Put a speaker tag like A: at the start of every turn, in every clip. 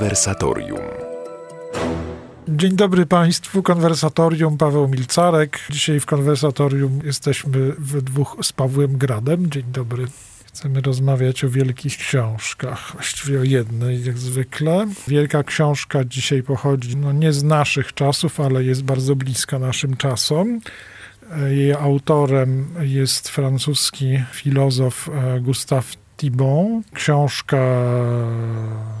A: Konwersatorium.
B: Dzień dobry Państwu, konwersatorium Paweł Milcarek. Dzisiaj w konwersatorium jesteśmy we dwóch z Pawłem Gradem. Dzień dobry. Chcemy rozmawiać o wielkich książkach, właściwie o jednej jak zwykle. Wielka książka dzisiaj pochodzi no nie z naszych czasów, ale jest bardzo bliska naszym czasom. Jej autorem jest francuski filozof e, Gustave Thibon. Książka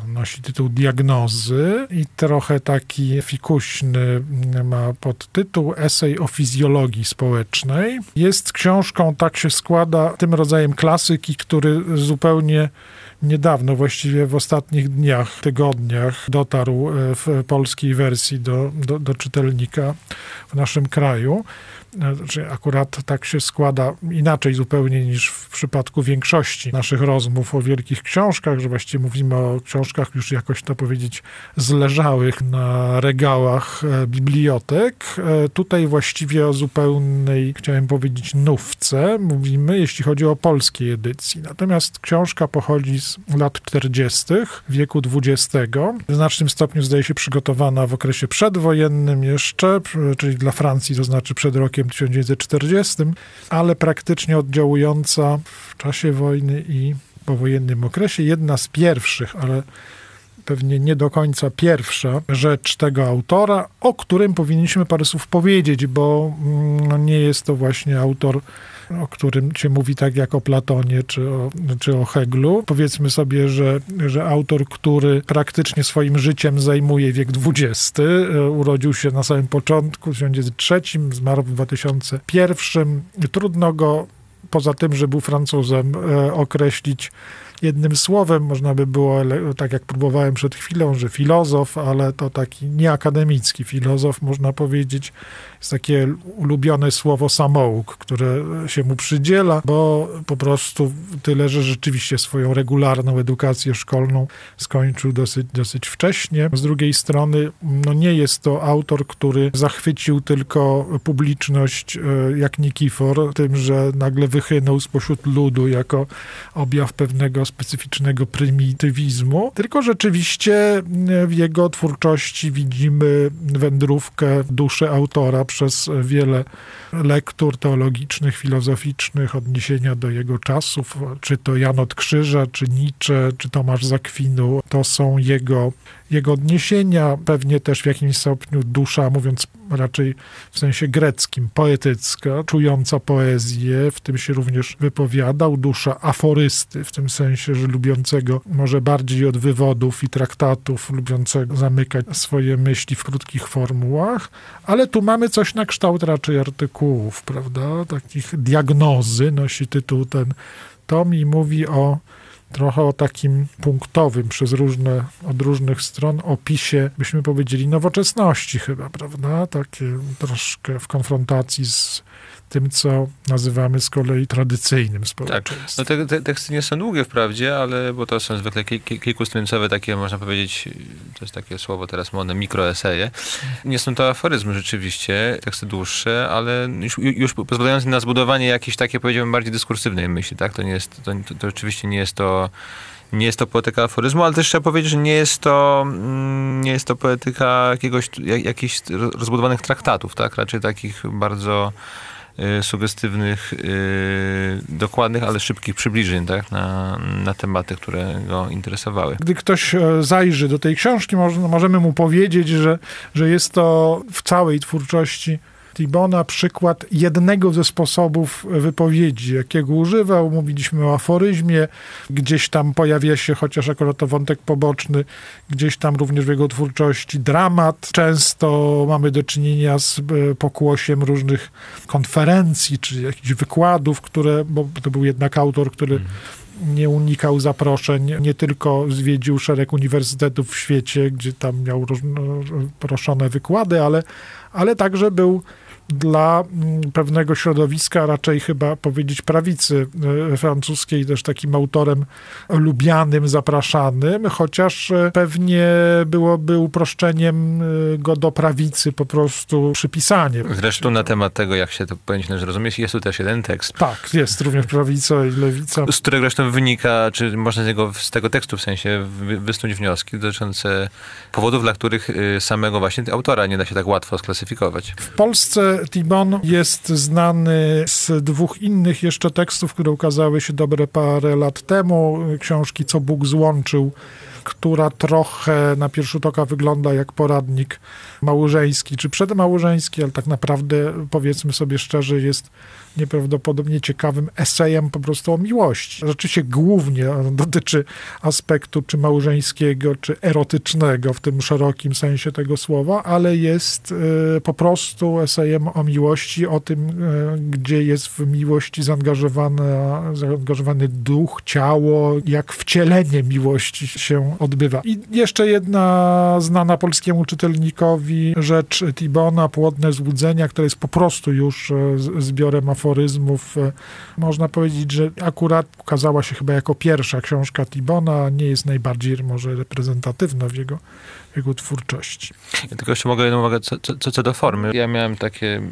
B: nosi tytuł Diagnozy i trochę taki fikuśny ma podtytuł Esej o fizjologii społecznej. Jest książką, tak się składa, tym rodzajem klasyki, który zupełnie niedawno, właściwie w ostatnich dniach, tygodniach dotarł e, w polskiej wersji do, do, do czytelnika w naszym kraju. Znaczy akurat tak się składa inaczej zupełnie niż w przypadku większości naszych rozmów o wielkich książkach, że właściwie mówimy o książkach już jakoś to powiedzieć zleżałych na regałach e, bibliotek. E, tutaj właściwie o zupełnej, chciałem powiedzieć, nówce mówimy, jeśli chodzi o polskie edycji. Natomiast książka pochodzi z lat 40. wieku XX. W znacznym stopniu zdaje się przygotowana w okresie przedwojennym jeszcze, czyli dla Francji to znaczy przed rokiem rokiem 1940, ale praktycznie oddziałująca w czasie wojny i powojennym okresie. Jedna z pierwszych, ale pewnie nie do końca pierwsza rzecz tego autora, o którym powinniśmy parę słów powiedzieć, bo mm, no, nie jest to właśnie autor o którym się mówi tak jak o Platonie czy o, czy o Heglu. Powiedzmy sobie, że, że autor, który praktycznie swoim życiem zajmuje wiek XX, e, urodził się na samym początku, w 1903, zmarł w 2001. Trudno go, poza tym, że był Francuzem, e, określić jednym słowem można by było, tak jak próbowałem przed chwilą, że filozof, ale to taki nieakademicki filozof, można powiedzieć, jest takie ulubione słowo samouk, które się mu przydziela, bo po prostu tyle, że rzeczywiście swoją regularną edukację szkolną skończył dosyć, dosyć wcześnie. Z drugiej strony, no nie jest to autor, który zachwycił tylko publiczność e, jak Nikifor, tym, że nagle wychynął spośród ludu jako objaw pewnego specyficznego prymitywizmu, tylko rzeczywiście w jego twórczości widzimy wędrówkę duszy autora przez wiele lektur teologicznych, filozoficznych, odniesienia do jego czasów, czy to Jan od Krzyża, czy Nietzsche, czy Tomasz Zakwinu, to są jego, jego odniesienia, pewnie też w jakimś stopniu dusza, mówiąc raczej w sensie greckim, poetycka, czująca poezję, w tym się również wypowiadał, dusza aforysty, w tym sensie, że lubiącego może bardziej od wywodów i traktatów, lubiącego zamykać swoje myśli w krótkich formułach, ale tu mamy coś na kształt raczej artykułów, prawda, takich diagnozy, nosi tytuł ten tom i mówi o trochę o takim punktowym przez różne, od różnych stron opisie, byśmy powiedzieli, nowoczesności chyba, prawda? Takie troszkę w konfrontacji z tym, co nazywamy z kolei tradycyjnym społeczeństwem.
C: Tak. No te, te, teksty nie są długie wprawdzie, ale bo to są zwykle kilkustronicowe takie, można powiedzieć, to jest takie słowo teraz modne, mikroeseje. Nie są to aforyzmy rzeczywiście, teksty dłuższe, ale już, już pozwalające na zbudowanie jakiejś takiej, powiedziałbym, bardziej dyskursywnej myśli, tak? To nie jest, to, to, to oczywiście nie jest to nie jest to poetyka aforyzmu, ale też trzeba powiedzieć, że nie jest to, mm, nie jest to poetyka jakiegoś, jak, jakichś rozbudowanych traktatów, tak? Raczej takich bardzo Y, sugestywnych, y, dokładnych, ale szybkich przybliżeń tak, na, na tematy, które go interesowały.
B: Gdy ktoś e, zajrzy do tej książki, możemy mu powiedzieć, że, że jest to w całej twórczości Tibona przykład jednego ze sposobów wypowiedzi, jakiego używał. Mówiliśmy o aforyzmie, gdzieś tam pojawia się, chociaż akurat to wątek poboczny, gdzieś tam również w jego twórczości dramat. Często mamy do czynienia z e, pokłosiem różnych konferencji, czy jakichś wykładów, które, bo to był jednak autor, który mhm nie unikał zaproszeń, nie tylko zwiedził szereg uniwersytetów w świecie, gdzie tam miał proszone wykłady, ale, ale także był dla mm, pewnego środowiska, raczej chyba powiedzieć prawicy e, francuskiej, też takim autorem lubianym, zapraszanym, chociaż e, pewnie byłoby uproszczeniem e, go do prawicy po prostu przypisanie.
C: Zresztą na temat tego, jak się to powinno zrozumieć, jest tu też jeden tekst.
B: Tak, jest również prawica i lewica.
C: Z którego zresztą wynika, czy można z, niego, z tego tekstu w sensie wysnuć wnioski dotyczące powodów, dla których samego właśnie autora nie da się tak łatwo sklasyfikować.
B: W Polsce Tibon jest znany z dwóch innych jeszcze tekstów, które ukazały się dobre parę lat temu. Książki Co Bóg złączył, która trochę na pierwszy rzut oka wygląda jak poradnik małżeński czy przedmałżeński, ale tak naprawdę powiedzmy sobie szczerze jest nieprawdopodobnie ciekawym esejem po prostu o miłości. Rzeczywiście głównie dotyczy aspektu czy małżeńskiego, czy erotycznego w tym szerokim sensie tego słowa, ale jest e, po prostu esejem o miłości, o tym, e, gdzie jest w miłości zaangażowany duch, ciało, jak wcielenie miłości się odbywa. I jeszcze jedna znana polskiemu czytelnikowi rzecz Tibona, Płodne złudzenia, która jest po prostu już e, zbiorem aforyzmów. E, można powiedzieć, że akurat ukazała się chyba jako pierwsza książka Tibona, nie jest najbardziej może reprezentatywna w jego, jego twórczości.
C: Ja tylko jeszcze mogę jedną uwagę co, co, co do formy. Ja miałem takie,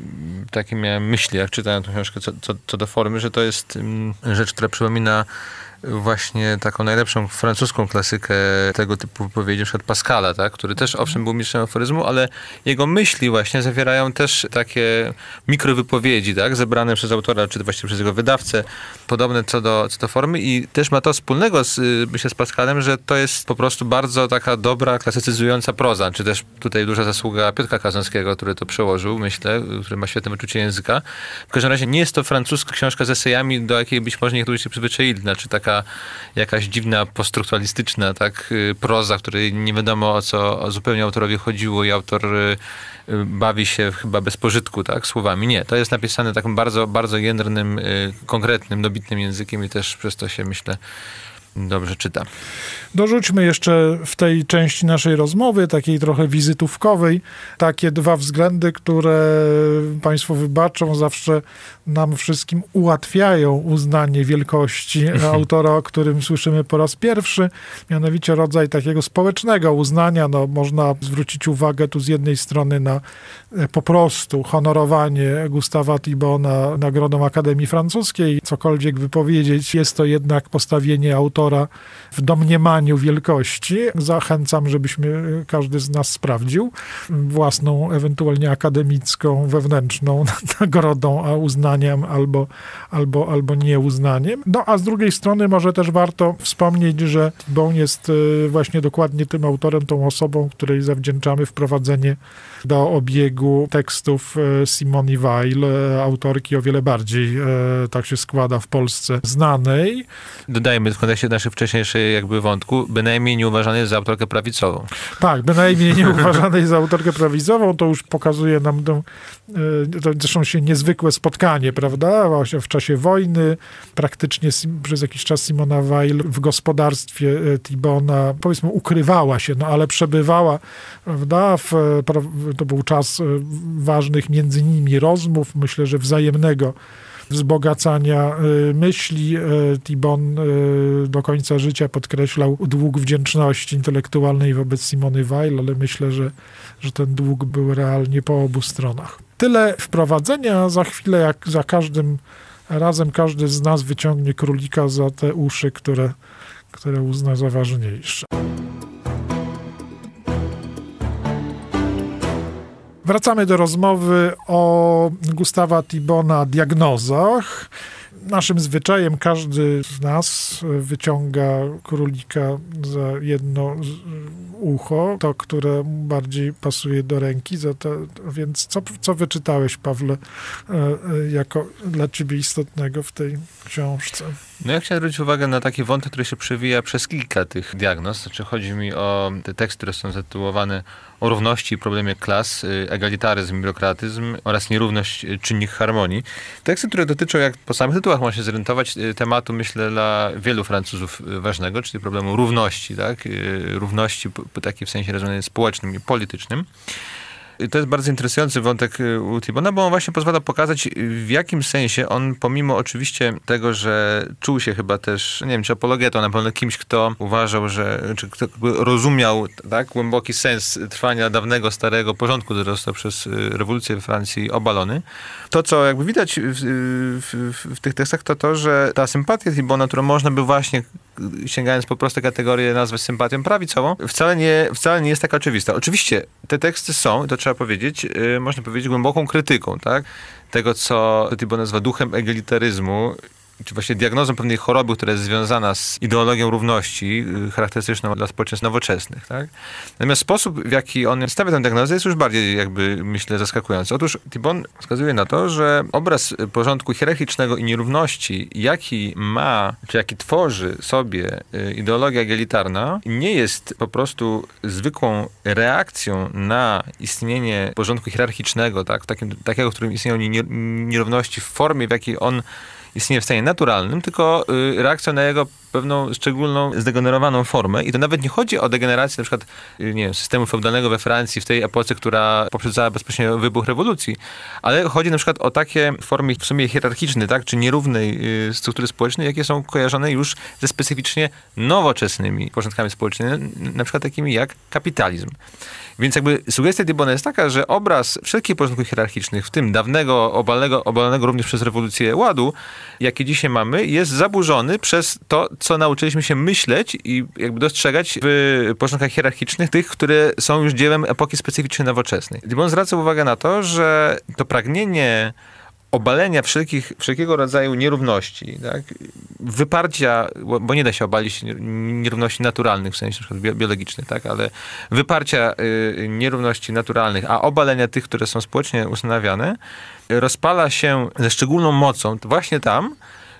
C: takie miałem myśli, jak czytałem tę książkę, co, co, co do formy, że to jest mm, rzecz, która przypomina właśnie taką najlepszą francuską klasykę tego typu wypowiedzi, np. Pascala, tak? który też owszem był mistrzem aforyzmu, ale jego myśli właśnie zawierają też takie mikrowypowiedzi, tak? zebrane przez autora, czy właściwie przez jego wydawcę, podobne co do, co do formy i też ma to wspólnego z, myślę, z Pascalem, że to jest po prostu bardzo taka dobra, klasycyzująca proza, czy też tutaj duża zasługa Piotra Kazanskiego, który to przełożył, myślę, który ma świetne wyczucie języka. W każdym razie nie jest to francuska książka z esejami, do jakiej być może niektórzy się przyzwyczaili, znaczy taka taka jakaś dziwna, postrukturalistyczna tak, y, proza, której nie wiadomo o co zupełnie autorowi chodziło i autor y, y, bawi się chyba bez pożytku, tak, słowami. Nie, to jest napisane takim bardzo, bardzo jędrnym, konkretnym, dobitnym językiem i też przez to się, myślę, dobrze czyta.
B: Dorzućmy jeszcze w tej części naszej rozmowy, takiej trochę wizytówkowej, takie dwa względy, które Państwo wybaczą, zawsze nam wszystkim ułatwiają uznanie wielkości autora, o którym słyszymy po raz pierwszy, mianowicie rodzaj takiego społecznego uznania. No, można zwrócić uwagę tu z jednej strony na po prostu honorowanie Gustawa Thibona Nagrodą Akademii Francuskiej. Cokolwiek wypowiedzieć, jest to jednak postawienie autora w domniemaniu wielkości. Zachęcam, żebyśmy e, każdy z nas sprawdził własną, ewentualnie akademicką, wewnętrzną nagrodą, a uznaniem albo, albo, albo nieuznaniem. No a z drugiej strony może też warto wspomnieć, że Bon jest y, właśnie dokładnie tym autorem, tą osobą, której zawdzięczamy wprowadzenie do obiegu tekstów y, Simone Weil, y, autorki o wiele bardziej, tak się składa, w Polsce znanej.
C: Dodajmy w kontekście naszej wcześniejszej jakby wątku, bynajmniej nie uważany za autorkę prawicową.
B: Tak, bynajmniej nie uważanej za autorkę prawicową, to już pokazuje nam to, to zresztą się niezwykłe spotkanie prawda? Właśnie w czasie wojny praktycznie przez jakiś czas Simona Weil w gospodarstwie e, Tibona, powiedzmy, ukrywała się, no ale przebywała, prawda? W, to był czas e, ważnych między nimi rozmów, myślę, że wzajemnego wzbogacania e, myśli. Tibon do końca życia podkreślał dług wdzięczności intelektualnej wobec Simony Weil, ale myślę, że, że ten dług był realnie po obu stronach. Tyle wprowadzenia. Za chwilę, jak za każdym razem, każdy z nas wyciągnie królika za te uszy, które, które uzna za ważniejsze. Wracamy do rozmowy o Gustawa Tibona diagnozach naszym zwyczajem każdy z nas wyciąga królika za jedno ucho, to, które bardziej pasuje do ręki. To, więc co, co wyczytałeś, Pawle, e, e, jako dla ciebie istotnego w tej książce?
C: No ja chciałem zwrócić uwagę na taki wątek, który się przewija przez kilka tych diagnoz. Znaczy chodzi mi o te teksty, które są zatytułowane o równości i problemie klas, y, egalitaryzm, biurokratyzm oraz nierówność, y, czynnik harmonii. Teksty, które dotyczą, jak po samych tytułach można się zorientować, y, tematu, myślę, dla wielu Francuzów ważnego, czyli problemu równości, tak? Równości takiej w sensie rozumianym społecznym i politycznym. To jest bardzo interesujący wątek y, u Tibona, bo on właśnie pozwala pokazać, w jakim sensie on, pomimo oczywiście tego, że czuł się chyba też, nie wiem, czy apologetą, na pewno kimś, kto uważał, że, czy kto rozumiał tak, głęboki sens trwania dawnego, starego porządku, który został przez y, rewolucję we Francji obalony. To, co jakby widać w, w, w, w tych tekstach, to to, że ta sympatia Tibona, którą można by właśnie sięgając po proste kategorie, nazwać sympatią prawicową, wcale nie, wcale nie jest taka oczywista. Oczywiście te teksty są, to trzeba powiedzieć, yy, można powiedzieć, głęboką krytyką, tak? Tego, co Tibon nazywa duchem egalitaryzmu czy właśnie diagnozą pewnej choroby, która jest związana z ideologią równości, y, charakterystyczną dla społeczeństw nowoczesnych. Tak? Natomiast sposób, w jaki on stawia tę diagnozę, jest już bardziej, jakby myślę, zaskakujący. Otóż Tibon wskazuje na to, że obraz porządku hierarchicznego i nierówności, jaki ma, czy jaki tworzy sobie y, ideologia egalitarna, nie jest po prostu zwykłą reakcją na istnienie porządku hierarchicznego, tak? Takiego, w którym istnieją nierówności w formie, w jakiej on istnieje w stanie naturalnym, tylko y, reakcja na jego pewną szczególną, zdegenerowaną formę. I to nawet nie chodzi o degenerację na przykład y, nie wiem, systemu feudalnego we Francji w tej epoce, która poprzedzała bezpośrednio wybuch rewolucji, ale chodzi na przykład o takie formy w sumie hierarchiczne, tak, czy nierównej y, struktury społecznej, jakie są kojarzone już ze specyficznie nowoczesnymi porządkami społecznymi, na przykład takimi jak kapitalizm. Więc jakby sugestia Dibona jest taka, że obraz wszelkich porządków hierarchicznych, w tym dawnego, obalnego, obalonego również przez rewolucję ładu, jaki dzisiaj mamy, jest zaburzony przez to, co nauczyliśmy się myśleć i jakby dostrzegać w porządkach hierarchicznych tych, które są już dziełem epoki specyficznie nowoczesnej. Dibon zwraca uwagę na to, że to pragnienie obalenia wszelkich, wszelkiego rodzaju nierówności, tak? wyparcia, bo nie da się obalić nierówności naturalnych, w sensie biologicznych, tak? ale wyparcia y, nierówności naturalnych, a obalenia tych, które są społecznie ustanawiane, rozpala się ze szczególną mocą właśnie tam,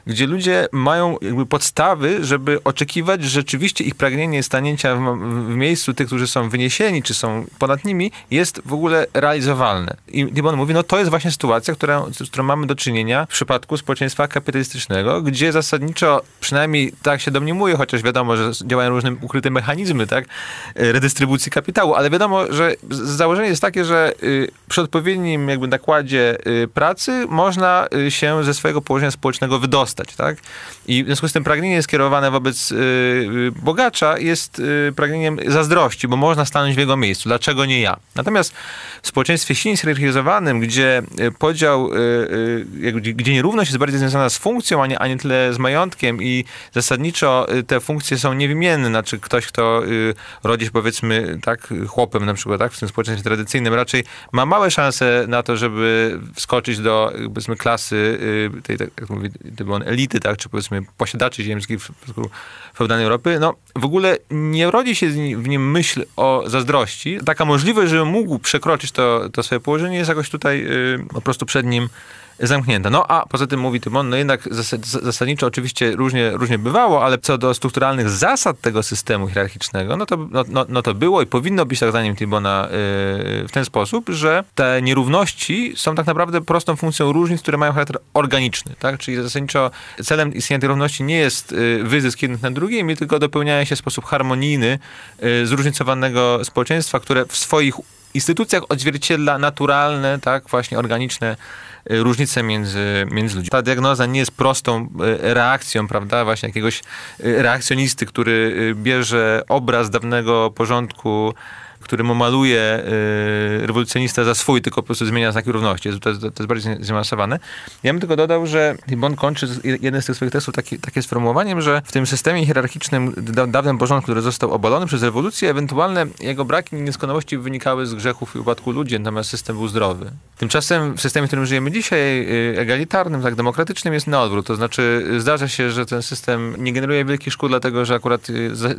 C: gdzie ludzie mają podstawy, żeby oczekiwać, że rzeczywiście ich pragnienie stanięcia w, w, miejscu tych, którzy są wyniesieni, czy są ponad nimi, jest w ogóle realizowalne. I Dibon mówi, no to jest właśnie sytuacja, która, z którą mamy do czynienia w przypadku społeczeństwa kapitalistycznego, gdzie zasadniczo, przynajmniej tak się domniemuje, chociaż wiadomo, że działają różne ukryte mechanizmy, tak, redystrybucji kapitału, ale wiadomo, że założenie jest takie, że y, przy odpowiednim jakby nakładzie y, pracy można y, się ze swojego położenia społecznego wydostać tak? I w związku z tym pragnienie skierowane wobec y, bogacza jest y, pragnieniem zazdrości, bo można stanąć w jego miejscu. Dlaczego nie ja? Natomiast w społeczeństwie silnie zhierarchizowanym, gdzie y, podział, y, gdzie nierówność jest bardziej związana z funkcją, a nie, a nie tyle z majątkiem i zasadniczo te funkcje są niewymienne. Znaczy ktoś, kto rodzi się powiedzmy tak chłopem na przykład, tak, w tym społeczeństwie tradycyjnym, raczej ma małe szanse na to, żeby wskoczyć do powiedzmy klasy tej, tak jak mówi elity, tak, czy powiedzmy posiadaczy ziemskich w feudalnej Europy, no w ogóle nie rodzi się w nim myśl o zazdrości. Taka możliwość, żeby mógł przekroczyć to, to swoje położenie jest jakoś tutaj y, po prostu przed nim zamknięta. No a poza tym mówi Tymon, no jednak zasadniczo oczywiście różnie, różnie bywało, ale co do strukturalnych zasad tego systemu hierarchicznego, no to, no, no, no to było i powinno być tak zdaniem Tymona yy, w ten sposób, że te nierówności są tak naprawdę prostą funkcją różnic, które mają charakter organiczny, tak? Czyli zasadniczo celem istnienia tej równości nie jest yy, wyzysk jednych na drugim, tylko dopełnianie się w sposób harmonijny yy, zróżnicowanego społeczeństwa, które w swoich instytucjach odzwierciedla naturalne, tak, właśnie organiczne różnice między, między ludźmi. Ta diagnoza nie jest prostą y, reakcją, prawda, właśnie jakiegoś y, reakcjonisty, który bierze obraz dawnego porządku który maluje y, rewolucjonista za swój, tylko po prostu zmienia znaki równości. To, to, to jest bardziej zaawansowane. Ja bym tylko dodał, że Bon kończy jeden z tych swoich tekstów taki, takie sformułowaniem, że w tym systemie hierarchicznym, da, dawnym porządku, który został obalony przez rewolucję, ewentualne jego braki i nieskonałości wynikały z grzechów i upadku ludzi, natomiast system był zdrowy. Tymczasem w systemie, w którym żyjemy dzisiaj, y, egalitarnym, tak demokratycznym, jest na odwrót. To znaczy zdarza się, że ten system nie generuje wielkich szkód, dlatego że akurat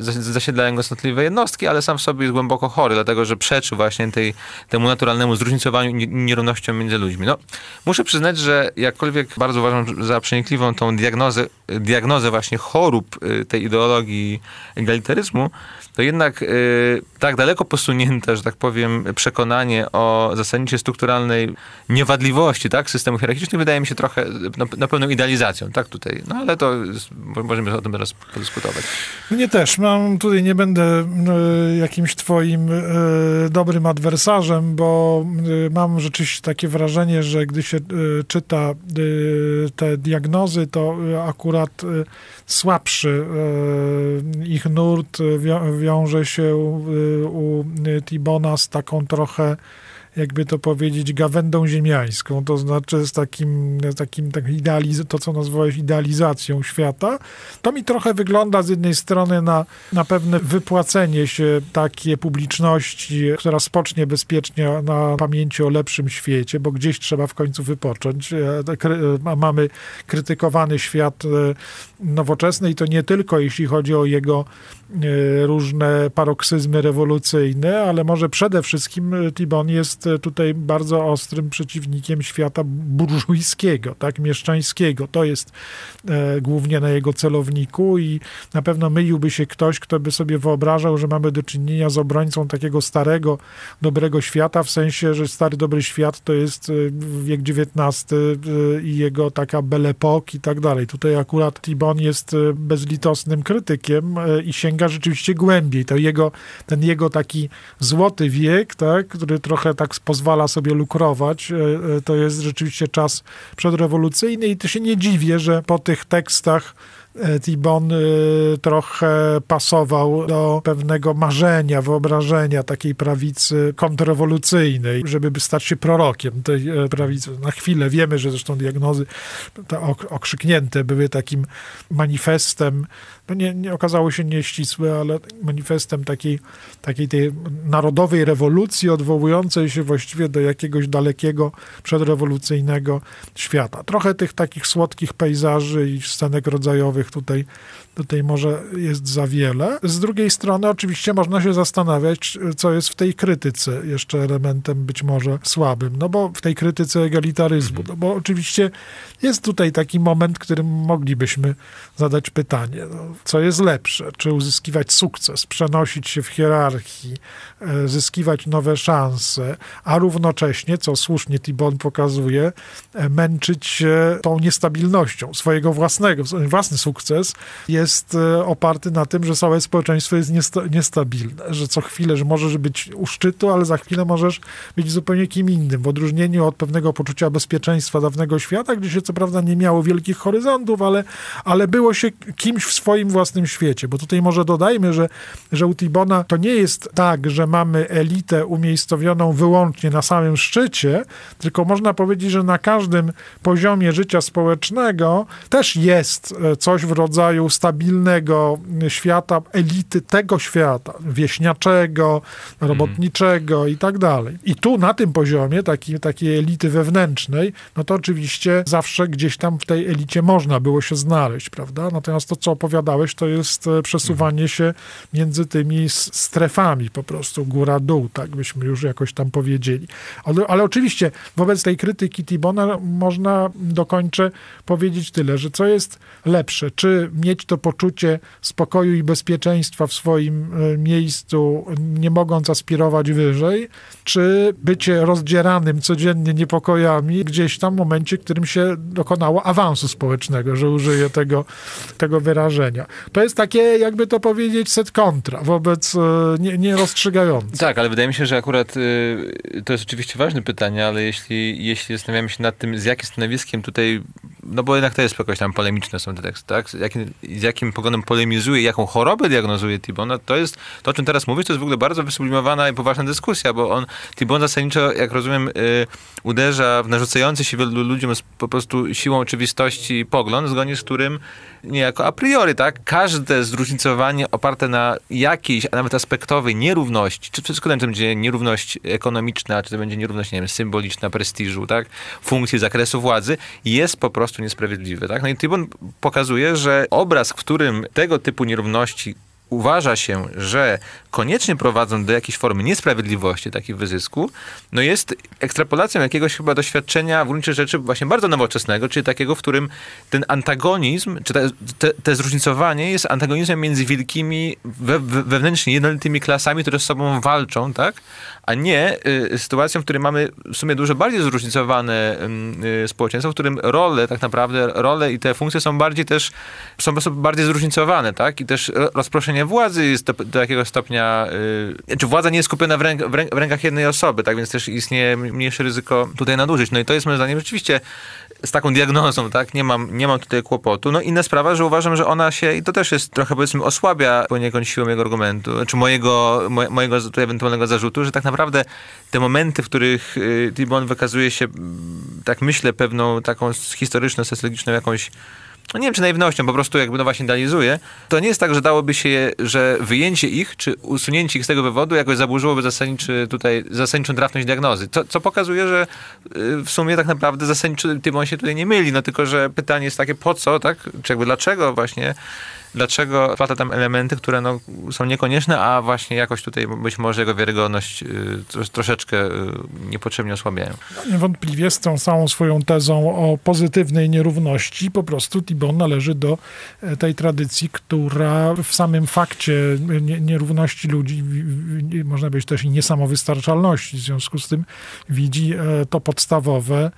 C: zasiedlają go snotliwe jednostki, ale sam w sobie jest głęboko chory dlatego że przeczy właśnie tej, temu naturalnemu zróżnicowaniu i nierównościom między ludźmi. No, muszę przyznać, że jakkolwiek bardzo uważam za przenikliwą tą diagnozę, diagnozę właśnie chorób y, tej ideologii egalitaryzmu, to jednak y, tak daleko posunięte, że tak powiem, przekonanie o zasadniczej strukturalnej niewadliwości tak, systemu hierarchicznego wydaje mi się trochę na, na pewną idealizacją, tak tutaj. No ale to jest, możemy o tym teraz podyskutować.
B: Mnie też. Mam tutaj, nie będę y, jakimś twoim y, dobrym adwersarzem, bo y, mam rzeczywiście takie wrażenie, że gdy się y, czyta te diagnozy, to akurat słabszy ich nurt wiąże się u Tibona z taką trochę jakby to powiedzieć, gawędą ziemiańską, to znaczy z takim, takim tak idealiz- to, co nazwałeś idealizacją świata. To mi trochę wygląda z jednej strony na, na pewne wypłacenie się takie publiczności, która spocznie bezpiecznie na pamięci o lepszym świecie, bo gdzieś trzeba w końcu wypocząć. E, e, mamy krytykowany świat e, nowoczesny i to nie tylko jeśli chodzi o jego różne paroksyzmy rewolucyjne, ale może przede wszystkim Tibon jest tutaj bardzo ostrym przeciwnikiem świata burżujskiego, tak, mieszczańskiego. To jest głównie na jego celowniku i na pewno myliłby się ktoś, kto by sobie wyobrażał, że mamy do czynienia z obrońcą takiego starego, dobrego świata, w sensie, że stary, dobry świat to jest wiek XIX i jego taka belle époque i tak dalej. Tutaj akurat Tibon jest bezlitosnym krytykiem i sięga rzeczywiście głębiej. To jego, ten jego taki złoty wiek, tak, który trochę tak pozwala sobie lukrować. E, e, to jest rzeczywiście czas przedrewolucyjny i to się nie dziwię, że po tych tekstach e, Tibon trochę pasował do pewnego marzenia, wyobrażenia takiej prawicy kontrrewolucyjnej, żeby stać się prorokiem tej prawicy. Na chwilę wiemy, że zresztą diagnozy te okrzyknięte były takim manifestem nie, nie okazało się nieścisłe, ale manifestem takiej, takiej tej narodowej rewolucji odwołującej się właściwie do jakiegoś dalekiego, przedrewolucyjnego świata. Trochę tych takich słodkich pejzaży i scenek rodzajowych tutaj tutaj może jest za wiele. Z drugiej strony oczywiście można się zastanawiać, co jest w tej krytyce jeszcze elementem być może słabym, no bo w tej krytyce egalitaryzmu, no bo oczywiście jest tutaj taki moment, którym moglibyśmy zadać pytanie, no, co jest lepsze, czy uzyskiwać sukces, przenosić się w hierarchii, e, zyskiwać nowe szanse, a równocześnie, co słusznie Tibon pokazuje, e, męczyć się tą niestabilnością swojego własnego, własny sukces jest jest e, oparty na tym, że całe społeczeństwo jest niesta niestabilne, że co chwilę, że możesz być u szczytu, ale za chwilę możesz być zupełnie kim innym, w odróżnieniu od pewnego poczucia bezpieczeństwa dawnego świata, gdzie się co prawda nie miało wielkich horyzontów, ale, ale było się kimś w swoim własnym świecie, bo tutaj może dodajmy, że, że u Tibona to nie jest tak, że mamy elitę umiejscowioną wyłącznie na samym szczycie, tylko można powiedzieć, że na każdym poziomie życia społecznego też jest e, coś w rodzaju stabilności stabilnego świata, elity tego świata, wieśniaczego, robotniczego mm. i tak dalej. I tu na tym poziomie, taki, takiej elity wewnętrznej, no to oczywiście zawsze gdzieś tam w tej elicie można było się znaleźć, prawda? Natomiast to, co opowiadałeś, to jest e, przesuwanie się między tymi strefami po prostu, góra-dół, tak byśmy już jakoś tam powiedzieli. Ale, ale oczywiście wobec tej krytyki Tibona można dokończę powiedzieć tyle, że co jest lepsze, czy mieć to poczucie spokoju i bezpieczeństwa w swoim e, miejscu, nie mogąc aspirować wyżej, czy bycie rozdzieranym codziennie niepokojami gdzieś tam w momencie, w którym się dokonało awansu społecznego, że użyję tego, tego wyrażenia. To jest takie, jakby to powiedzieć, set kontra wobec e, nie, nierozstrzygający.
C: Tak, ale wydaje mi się, że akurat y, to jest oczywiście ważne pytanie, ale jeśli, jeśli zastanawiamy się nad tym, z jakim stanowiskiem tutaj, no bo jednak to jest jakoś tam polemiczne są te teksty, tak? Z jakim, z jakim poglądem polemizuje, jaką chorobę diagnozuje Tibon, no to jest, to o czym teraz mówisz, to jest w ogóle bardzo wysublimowana i poważna dyskusja, bo on, Tibon zasadniczo, jak rozumiem, y, uderza w narzucający się wielu ludziom z, po prostu siłą oczywistości pogląd, zgodnie z którym niejako a priori, tak, każde zróżnicowanie oparte na jakiejś, a nawet aspektowej nierówności, czy wszystko to będzie nierówność ekonomiczna, czy to będzie nierówność, nie wiem, symboliczna, prestiżu, tak, funkcji, zakresu władzy, jest po prostu niesprawiedliwy, tak. No i Tibon pokazuje, że obraz, w którym tego typu nierówności uważa się, że koniecznie prowadzą do jakiejś formy niesprawiedliwości, takiego wyzysku, no jest ekstrapolacją jakiegoś chyba doświadczenia w gruncie rzeczy właśnie bardzo nowoczesnego, czyli takiego, w którym ten antagonizm, czy te, te, te zróżnicowanie jest antagonizmem między wielkimi, we, wewnętrznie jednolitymi klasami, które z sobą walczą, tak? a nie y, sytuacją, w której mamy w sumie dużo bardziej zróżnicowane y, społeczeństwo, w którym role tak naprawdę, role i te funkcje są bardziej też, są po prostu bardziej zróżnicowane, tak? I też rozproszenie władzy jest do, do jakiegoś stopnia, y, czy władza nie jest skupiona w, ręk, w, ręk, w rękach jednej osoby, tak? Więc też istnieje mniejsze ryzyko tutaj nadużyć. No i to jest moim zdaniem rzeczywiście z taką diagnozą, tak, nie mam, nie mam tutaj kłopotu. No inna sprawa, że uważam, że ona się, i to też jest trochę powiedzmy osłabia poniekąd siłą jego argumentu, czy mojego, mojego tutaj ewentualnego zarzutu, że tak naprawdę te momenty, w których y, Tibon wykazuje się, tak myślę, pewną taką historyczno-socjologiczną jakąś no nie wiem czy naiwnością, po prostu jakby no właśnie idealizuje, to nie jest tak, że dałoby się, że wyjęcie ich, czy usunięcie ich z tego wywodu jakoś zaburzyłoby zasadniczy tutaj, zasadniczą trafność diagnozy. Co, co pokazuje, że y, w sumie tak naprawdę zasadniczy Tymon się tutaj nie myli, no tylko, że pytanie jest takie po co, tak, czy jakby dlaczego właśnie dlaczego wplata tam elementy, które no, są niekonieczne, a właśnie jakoś tutaj być może jego wiarygodność y, troszeczkę y, niepotrzebnie osłabiają.
B: No, niewątpliwie z tą całą swoją tezą o pozytywnej nierówności po prostu Tibon należy do e, tej tradycji, która w samym fakcie nierówności ludzi, można powiedzieć też i niesamowystarczalności, w związku z tym widzi e, to podstawowe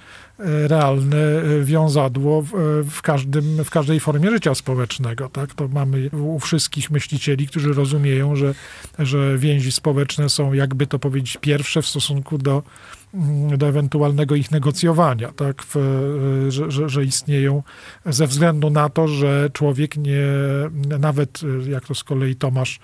B: realne e, wiązadło w, e, w, każdym, w każdej formie życia społecznego. Tak? To mamy u wszystkich myślicieli, którzy rozumieją, że, że więzi społeczne są, jakby to powiedzieć, pierwsze w stosunku do, mm, do ewentualnego ich negocjowania, tak? W, e, że, że, że, istnieją ze względu na to, że człowiek nie, nawet jak to z kolei Tomasz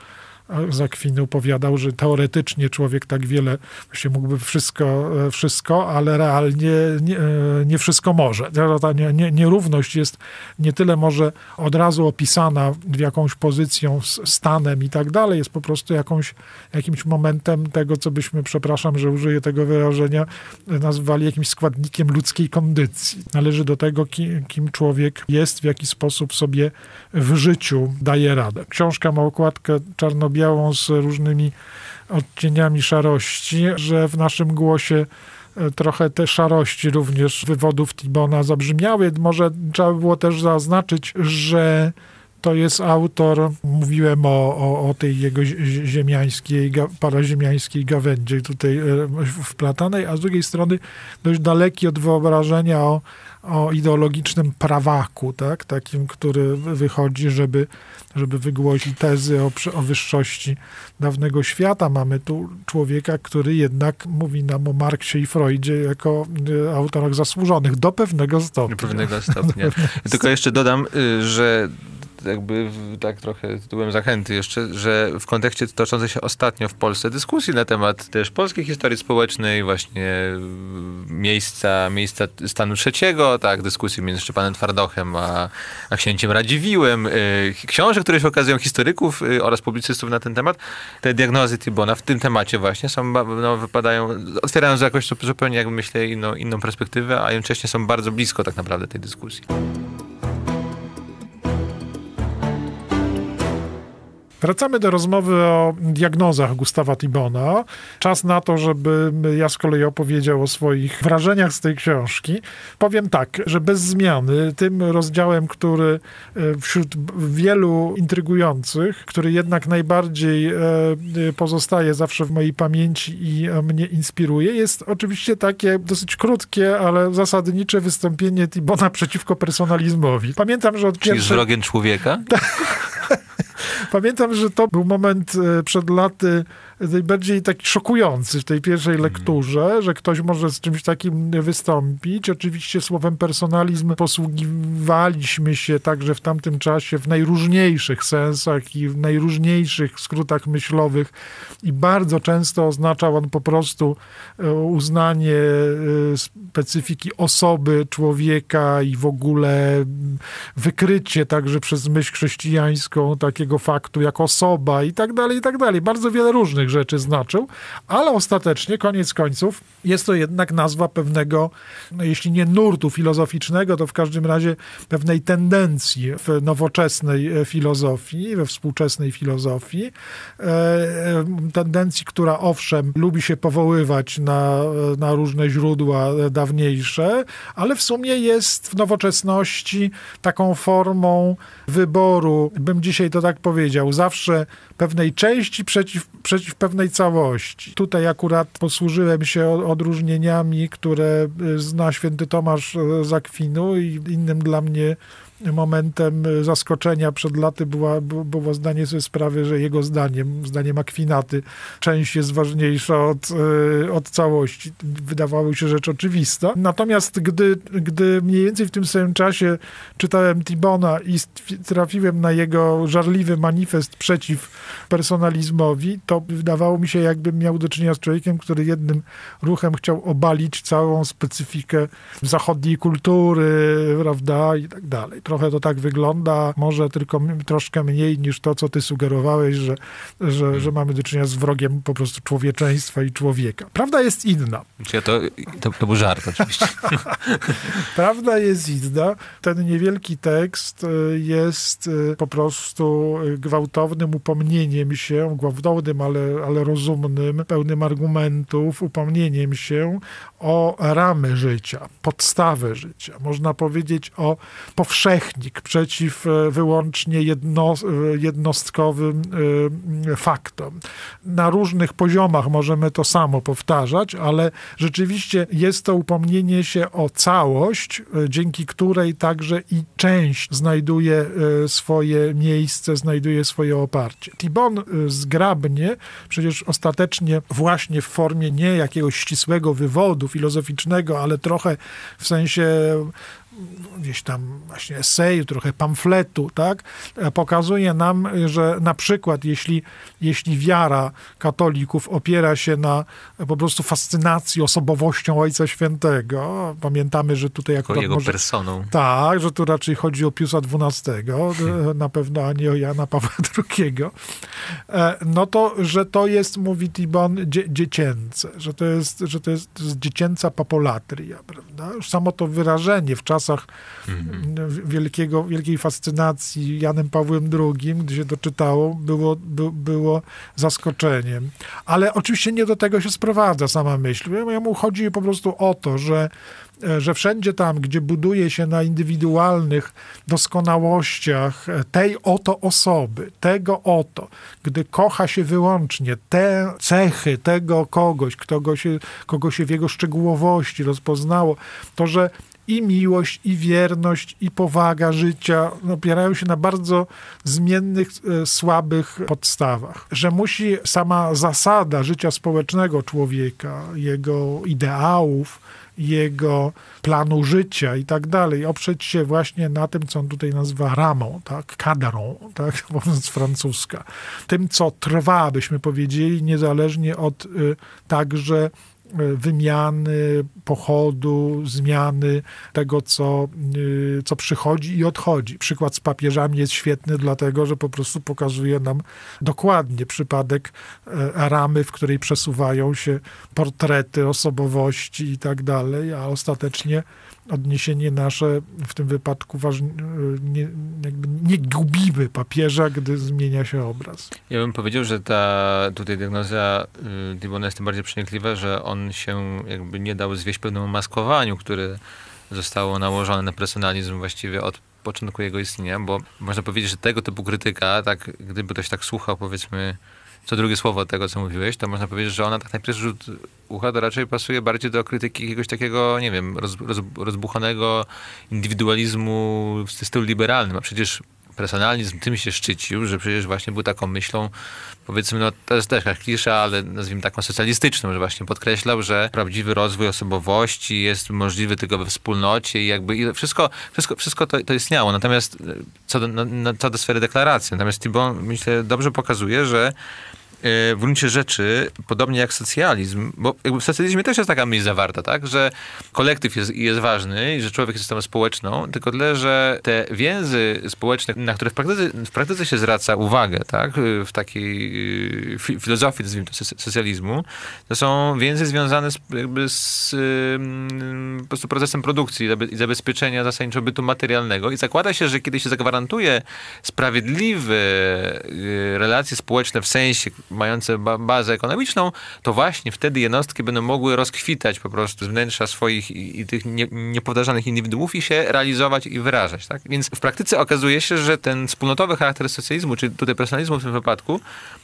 B: Zakwinu powiadał, że teoretycznie człowiek tak wiele się mógłby wszystko, e, wszystko ale realnie nie, e, nie wszystko może. Ta nierówność jest nie tyle może od razu opisana w jakąś pozycją, stanem i tak dalej, jest po prostu jakąś, jakimś momentem tego, co byśmy, przepraszam, że użyję tego wyrażenia, nazwali jakimś składnikiem ludzkiej kondycji. Należy do tego, kim, kim człowiek jest, w jaki sposób sobie w życiu daje radę. Książka ma okładkę czarno białą z różnymi odcieniami szarości, że w naszym głosie e, trochę te szarości również wywodów Tibona zabrzmiały. Może trzeba było też zaznaczyć, że to jest autor, mówiłem o, o, o tej jego ziemiańskiej, paraziemiańskiej gawędzie tutaj e, wplatanej, a z drugiej strony dość daleki od wyobrażenia o, o ideologicznym prawaku, tak? takim, który wychodzi, żeby żeby wygłosić tezy o, o wyższości dawnego świata. Mamy tu człowieka, który jednak mówi nam o Marksie i Freudzie jako y, autorach zasłużonych do pewnego stopnia.
C: Do pewnego stopnia. Tylko jeszcze dodam, y, że jakby tak trochę tytułem zachęty jeszcze, że w kontekście toczącej się ostatnio w Polsce dyskusji na temat też polskiej historii społecznej, właśnie miejsca, miejsca stanu trzeciego, tak, dyskusji między Szczepanem Twardochem a, a księciem Radziwiłem, y, książek, które się okazują historyków y, oraz publicystów na ten temat, te diagnozy Tibona w tym temacie właśnie są, no, wypadają, otwierają jakoś zupełnie, jak myślę, inną, inną perspektywę, a jednocześnie są bardzo blisko tak naprawdę tej dyskusji.
B: Wracamy do rozmowy o diagnozach Gustawa Tibona. Czas na to, żeby ja z kolei opowiedział o swoich wrażeniach z tej książki. Powiem tak, że bez zmiany tym rozdziałem, który e, wśród wielu intrygujących, który jednak najbardziej e, pozostaje zawsze w mojej pamięci i mnie inspiruje, jest oczywiście takie dosyć krótkie, ale zasadnicze wystąpienie Tibona przeciwko personalizmowi. Pamiętam, że od
C: Czyli pierwszej... z wrogiem człowieka?
B: Pamiętam, że to był moment e, przed laty najbardziej taki szokujący w tej pierwszej mhm. lekturze, że ktoś może z czymś takim wystąpić. Oczywiście słowem personalizm posługiwaliśmy się także w tamtym czasie w najróżniejszych sensach i w najróżniejszych skrótach myślowych i bardzo często oznaczał on po prostu e, uznanie e, specyfiki osoby, człowieka i w ogóle wykrycie także przez myśl chrześcijańską takiego faktu jak osoba i tak dalej, i tak dalej. Bardzo wiele różnych różnych rzeczy znaczył, ale ostatecznie, koniec końców, jest to jednak nazwa pewnego, no jeśli nie nurtu filozoficznego, to w każdym razie pewnej tendencji w nowoczesnej e, filozofii, we współczesnej filozofii. E, e, tendencji, która owszem, lubi się powoływać na, na różne źródła dawniejsze, ale w sumie jest w nowoczesności taką formą wyboru, bym dzisiaj to tak powiedział, zawsze pewnej części przeciw, przeciw pewnej całości. Tutaj akurat posłużyłem się odróżnieniami, które zna święty Tomasz z Akwinu i innym dla mnie momentem zaskoczenia przed laty była, było zdanie sobie sprawy, że jego zdaniem, zdaniem Akwinaty, część jest ważniejsza od, e, od całości. Wydawało się rzecz oczywista. Natomiast gdy, gdy mniej więcej w tym samym czasie czytałem Tibona i trafiłem na jego żarliwy manifest przeciw personalizmowi, to wydawało mi się, jakbym miał do czynienia z człowiekiem, który jednym ruchem chciał obalić całą specyfikę zachodniej kultury, prawda, i tak dalej trochę to tak wygląda, może tylko troszkę mniej niż to, co ty sugerowałeś, że, że, hmm. że mamy do czynienia z wrogiem po prostu człowieczeństwa i człowieka. Prawda jest inna.
C: To, to, to był żart oczywiście.
B: Prawda jest inna. Ten niewielki tekst y, jest y, po prostu gwałtownym upomnieniem się, gwałtownym, ale, ale rozumnym, pełnym argumentów, upomnieniem się o ramy życia, podstawę życia. Można powiedzieć o powszechnym technik przeciw e, wyłącznie jedno, e, jednostkowym e, faktom. Na różnych poziomach możemy to samo powtarzać, ale rzeczywiście jest to upomnienie się o całość, dzięki której także i część znajduje swoje miejsce, znajduje swoje oparcie. Tibon zgrabnie, przecież ostatecznie właśnie w formie nie jakiegoś ścisłego wywodu filozoficznego, ale trochę w sensie gdzieś tam właśnie eseju, trochę pamfletu, tak, pokazuje nam, że na przykład jeśli, jeśli wiara katolików opiera się na po prostu fascynacji osobowością Ojca Świętego, pamiętamy, że tutaj
C: jako jego może, personą.
B: Tak, że tu raczej chodzi o Piusa XII, hmm. na pewno, a nie o Jana Pawła II, e, no to, że to jest, mówi Tibon, dzie, dziecięce, że to jest, że to jest, to jest dziecięca papolatria, prawda? Już samo to wyrażenie w czasach czasach mhm. wielkiego, wielkiej fascynacji Janem Pawłem II, gdy się to czytało, było, by, było zaskoczeniem. Ale oczywiście nie do tego się sprowadza sama myśl. Mu chodzi po prostu o to, że że wszędzie tam, gdzie buduje się na indywidualnych doskonałościach tej oto osoby, tego oto, gdy kocha się wyłącznie te cechy tego kogoś, kogo się, kogo się w jego szczegółowości rozpoznało, to że i miłość, i wierność, i powaga życia opierają się na bardzo zmiennych, e, słabych podstawach. Że musi sama zasada życia społecznego człowieka, jego ideałów, jego planu życia i tak dalej, oprzeć się właśnie na tym, co on tutaj nazywa ramą, tak, kadarą, tak, mówiąc francuska. Tym, co trwa, byśmy powiedzieli, niezależnie od y, także wymiany, pochodu, zmiany tego, co, y, co przychodzi i odchodzi. Przykład z papieżami jest świetny, dlatego że po prostu pokazuje nam dokładnie przypadek e, ramy, w której przesuwają się portrety osobowości i tak dalej, a ostatecznie odniesienie nasze w tym wypadku ważne, nie, nie gubimy papieża, gdy zmienia się obraz.
C: Ja bym powiedział, że ta tutaj diagnoza y, Dibona jest tym bardziej przenikliwa, że on się jakby nie dał zwieść pewnemu maskowaniu, które zostało nałożone na personalizm właściwie od początku jego istnienia, bo można powiedzieć, że tego typu krytyka, tak, gdyby ktoś tak słuchał powiedzmy co drugie słowo tego, co mówiłeś, to można powiedzieć, że ona tak na pierwszy rzut ucha to raczej pasuje bardziej do krytyki jakiegoś takiego, nie wiem, roz, roz, rozbuchanego indywidualizmu w stylu liberalnym, a przecież personalizm tym się szczycił, że przecież właśnie był taką myślą, powiedzmy, no to jest też jak klisza, ale nazwijmy taką socjalistyczną, że właśnie podkreślał, że prawdziwy rozwój osobowości jest możliwy tylko we wspólnocie i jakby i wszystko, wszystko, wszystko to, to istniało. Natomiast co do, co do sfery deklaracji, natomiast Tibon, myślę, dobrze pokazuje, że E, w gruncie rzeczy, podobnie jak socjalizm, bo w socjalizmie też jest taka myśl zawarta, tak, że kolektyw jest, jest ważny i że człowiek jest istotą społeczną, tylko tyle, że te więzy społeczne, na które w praktyce, w praktyce się zwraca uwagę, tak, w takiej y, fi, filozofii, nazwijmy to, socjalizmu, to są więzy związane z, jakby z po prostu procesem produkcji i zabezpieczenia zasadniczo bytu materialnego. I zakłada się, że kiedy się zagwarantuje sprawiedliwe relacje społeczne w sensie mające ba bazę ekonomiczną, to właśnie wtedy jednostki będą mogły rozkwitać po prostu z wnętrza swoich i, i tych nie, niepowtarzalnych indywiduów i się realizować i wyrażać. Tak? Więc w praktyce okazuje się, że ten wspólnotowy charakter socjalizmu, czy tutaj personalizmu w tym wypadku,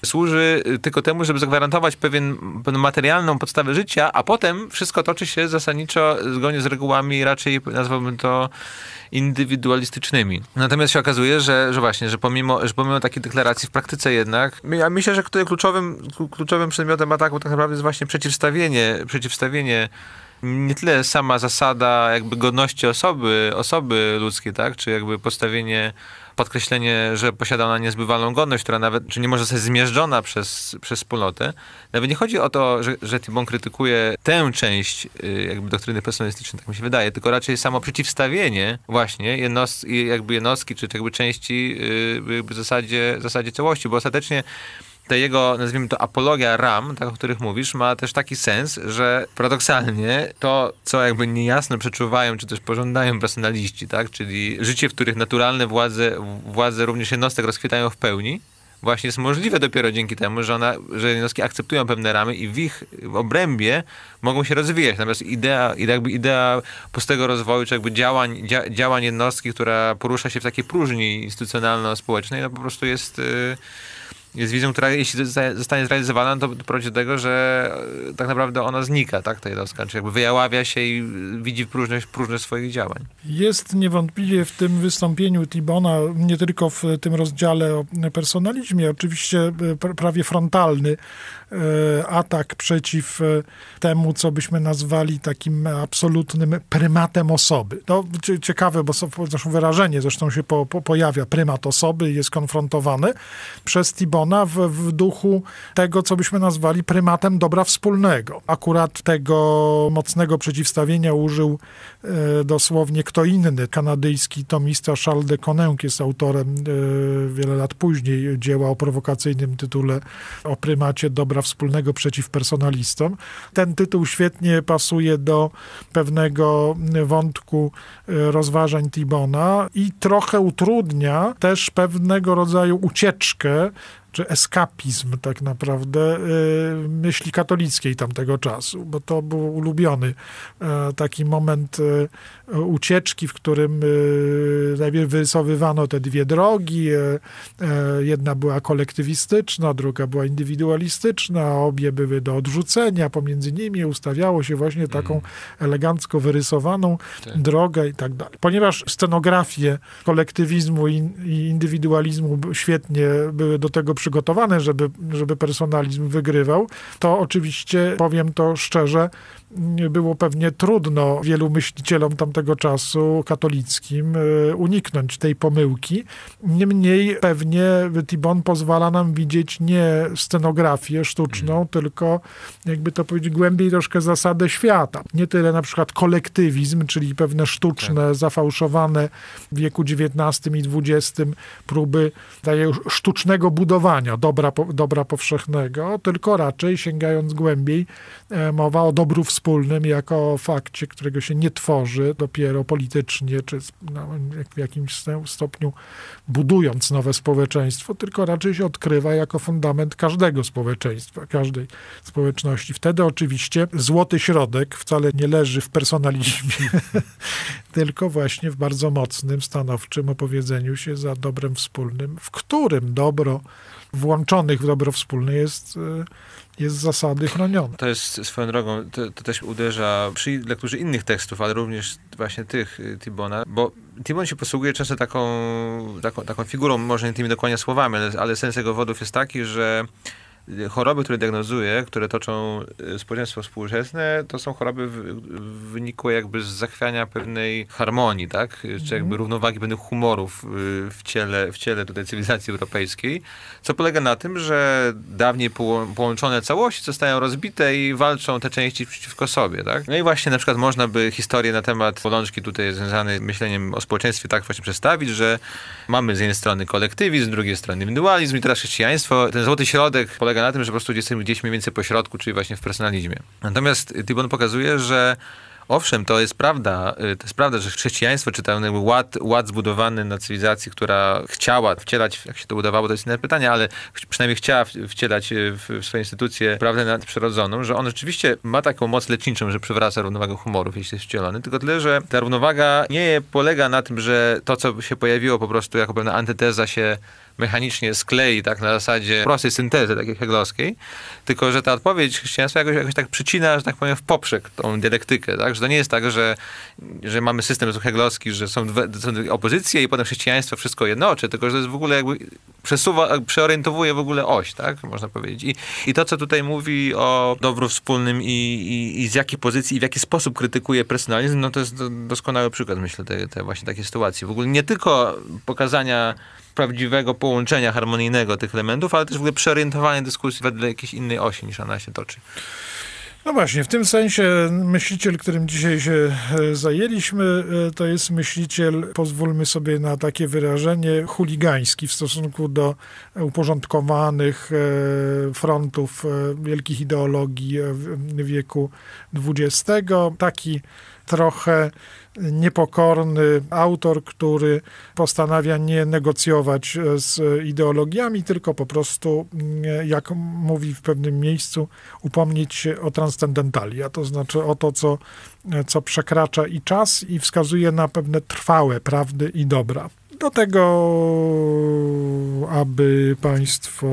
C: służy tylko temu, żeby zagwarantować pewien, pewną materialną podstawę życia, a potem wszystko toczy się zasadniczo zgodnie z regułami, raczej nazwałbym to indywidualistycznymi. Natomiast się okazuje, że, że właśnie, że pomimo, że pomimo takiej deklaracji w praktyce jednak, ja myślę, że tutaj kluczowym, kluczowym przedmiotem ataku tak naprawdę jest właśnie przeciwstawienie, przeciwstawienie nie tyle sama zasada jakby godności osoby, osoby ludzkiej, tak, czy jakby postawienie podkreślenie, że posiada ona niezbywalną godność, która nawet, czy nie może zostać zmierzczona przez, przez wspólnotę. Nawet nie chodzi o to, że, że Tibon krytykuje tę część y, jakby doktryny personalistycznej, tak mi się wydaje, tylko raczej samo przeciwstawienie właśnie jednostki, jakby jednostki, czy jakby części y, jakby w zasadzie, w zasadzie całości, bo ostatecznie ta jego, nazwijmy to, apologia ram, tak, o których mówisz, ma też taki sens, że paradoksalnie to, co jakby niejasno przeczuwają, czy też pożądają personaliści, tak, czyli życie, w których naturalne władze, władze również jednostek rozkwitają w pełni, właśnie jest możliwe dopiero dzięki temu, że, ona, że jednostki akceptują pewne ramy i w ich obrębie mogą się rozwijać. Natomiast idea, jakby idea pustego rozwoju, czy jakby działań, dzia, działań jednostki, która porusza się w takiej próżni instytucjonalno-społecznej, no po prostu jest... Yy, jest wizją, która jeśli zostanie zrealizowana, to prowadzi do tego, że e, tak naprawdę ona znika, tak, ta jednostka, czy jakby wyjaławia się i widzi próżność, próżność swoich działań.
B: Jest niewątpliwie w tym wystąpieniu Tibona, nie tylko w tym rozdziale o personalizmie, oczywiście e, prawie frontalny e, atak przeciw temu, co byśmy nazwali takim absolutnym prymatem osoby. To ciekawe, bo zresztą wyrażenie zresztą się po, po, pojawia, prymat osoby jest konfrontowany przez Tibona w, w duchu tego, co byśmy nazwali prymatem dobra wspólnego. Akurat tego mocnego przeciwstawienia użył e, dosłownie kto inny. Kanadyjski tomista Charles de Conenc jest autorem e, wiele lat później dzieła o prowokacyjnym tytule o prymacie dobra wspólnego przeciw personalistom. Ten tytuł świetnie pasuje do pewnego wątku e, rozważań Tibona i trochę utrudnia też pewnego rodzaju ucieczkę czy eskapizm tak naprawdę y, myśli katolickiej tamtego czasu, bo to był ulubiony e, taki moment e, ucieczki, w którym e, najpierw wyrysowywano te dwie drogi. Jedna była kolektywistyczna, druga była indywidualistyczna, obie były do odrzucenia. Pomiędzy nimi ustawiało się właśnie taką mm. elegancko wyrysowaną tak. drogę i tak dalej. Ponieważ scenografie kolektywizmu i indywidualizmu świetnie były do tego przygotowane, żeby, żeby personalizm wygrywał, to oczywiście, powiem to szczerze, było pewnie trudno wielu myślicielom tamtego czasu katolickim e, uniknąć tej pomyłki. Niemniej pewnie Tibon pozwala nam widzieć nie scenografię sztuczną, mm. tylko jakby to powiedzieć głębiej troszkę zasadę świata. Nie tyle na przykład kolektywizm, czyli pewne sztuczne, tak. zafałszowane w wieku XIX i XX próby sztucznego budowania dobra, dobra powszechnego, tylko raczej sięgając głębiej e, mowa o dobru wspólnym wspólnym jako fakcie, którego się nie tworzy dopiero politycznie, czy no, w jakimś stopniu budując nowe społeczeństwo, tylko raczej się odkrywa jako fundament każdego społeczeństwa, każdej społeczności. Wtedy oczywiście złoty środek wcale nie leży w personalizmie, tylko właśnie w bardzo mocnym, stanowczym opowiedzeniu się za dobrem wspólnym, w którym dobro włączonych w dobro wspólne jest y, jest z zasady chronione.
C: To jest swoją drogą, to, to, też uderza przy lekturze innych tekstów, ale również właśnie tych y, Tibona, bo Tibon się posługuje często taką, taką, taką figurą, może nie tymi dokładnie słowami, ale, ale sens jego wodów jest taki, że choroby, które diagnozuje, które toczą e, społeczeństwo współczesne, to są choroby wynikłe jakby z zachwiania pewnej harmonii, tak? Czy jakby mhm. równowagi pewnych humorów e, w ciele, w ciele tutaj cywilizacji europejskiej, co polega na tym, że dawniej połączone całości zostają rozbite i walczą te części przeciwko sobie, tak? No i właśnie na przykład można by historię na temat bolączki tutaj związanej z myśleniem o społeczeństwie tak właśnie przedstawić, że mamy z jednej strony kolektywizm, z drugiej strony indywidualizm i teraz chrześcijaństwo. Ten złoty środek polega polega na tym, że po prostu jesteśmy gdzieś mniej więcej po środku, czyli właśnie w personalizmie. Natomiast Tibon pokazuje, że Owszem, to jest prawda, y, to jest prawda, że chrześcijaństwo, czy ten ład, ład zbudowany na cywilizacji, która chciała wcielać, jak się to udawało, to jest inne pytanie, ale przynajmniej chciała wcielać y, w, w swoje instytucje prawdę nadprzyrodzoną, że on rzeczywiście ma taką moc leczniczą, że przywraca równowagę humorów, jeśli jest wcielony, tylko tyle, że ta równowaga nie polega na tym, że to, co się pojawiło po prostu jako pewna antyteza się mechanicznie sklei, tak na zasadzie prostej syntezy, takiej heglowskiej, tylko że ta odpowiedź chrześcijaństwa jakoś, jakoś tak przycina, że tak powiem, w poprzek tą dialektykę, tak? Że to nie jest tak, że, że mamy system heglowski, że są dwie, są opozycje i potem chrześcijaństwo wszystko jednoczy, tylko że to jest w ogóle jakby przesuwa, przeorientowuje w ogóle oś, tak? Można powiedzieć. I, i to, co tutaj mówi o dobru wspólnym i, i, i z jakiej pozycji i w jaki sposób krytykuje personalizm, no to jest doskonały przykład, myślę, tej właśnie takiej sytuacji. W ogóle nie tylko pokazania prawdziwego połączenia harmonijnego tych elementów, ale też w ogóle przeorientowanie dyskusji wedle jakiejś innej osi niż ona się toczy.
B: No właśnie, w tym sensie myśliciel, którym dzisiaj się e, zajęliśmy, e, to jest myśliciel, pozwólmy sobie na takie wyrażenie, chuligański w stosunku do uporządkowanych e, frontów wielkich ideologii wieku XX. Taki trochę niepokorny autor, który postanawia nie negocjować z ideologiami, tylko po prostu, mm, jak mówi w pewnym miejscu, upomnieć się o transcendentalia, to znaczy o to, co, co przekracza i czas i wskazuje na pewne trwałe prawdy i dobra. Do tego, aby Państwo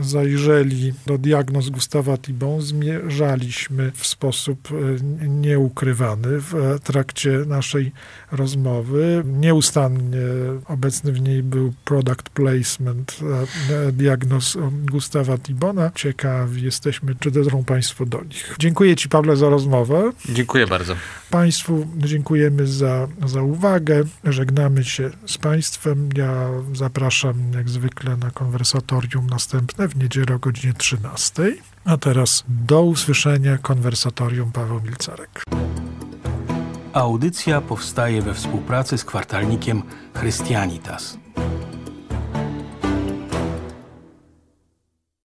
B: zajrzeli do diagnoz Gustawa Tibon, zmierzaliśmy w sposób e, nieukrywany w trakcie naszej rozmowy. Nieustannie obecny w niej był product placement e, diagnoz Gustawa Tibona. Ciekawi jesteśmy, czy dotrą Państwo do nich. Dziękuję Ci, Pawle, za rozmowę.
C: Dziękuję bardzo.
B: Państwu dziękujemy za, za uwagę. Żegnamy się z Państwem. Ja zapraszam jak zwykle na konwersatorium następne w niedzielę o godzinie 13. A teraz do usłyszenia konwersatorium Paweł Milcarek.
A: Audycja powstaje we współpracy z kwartalnikiem Christianitas.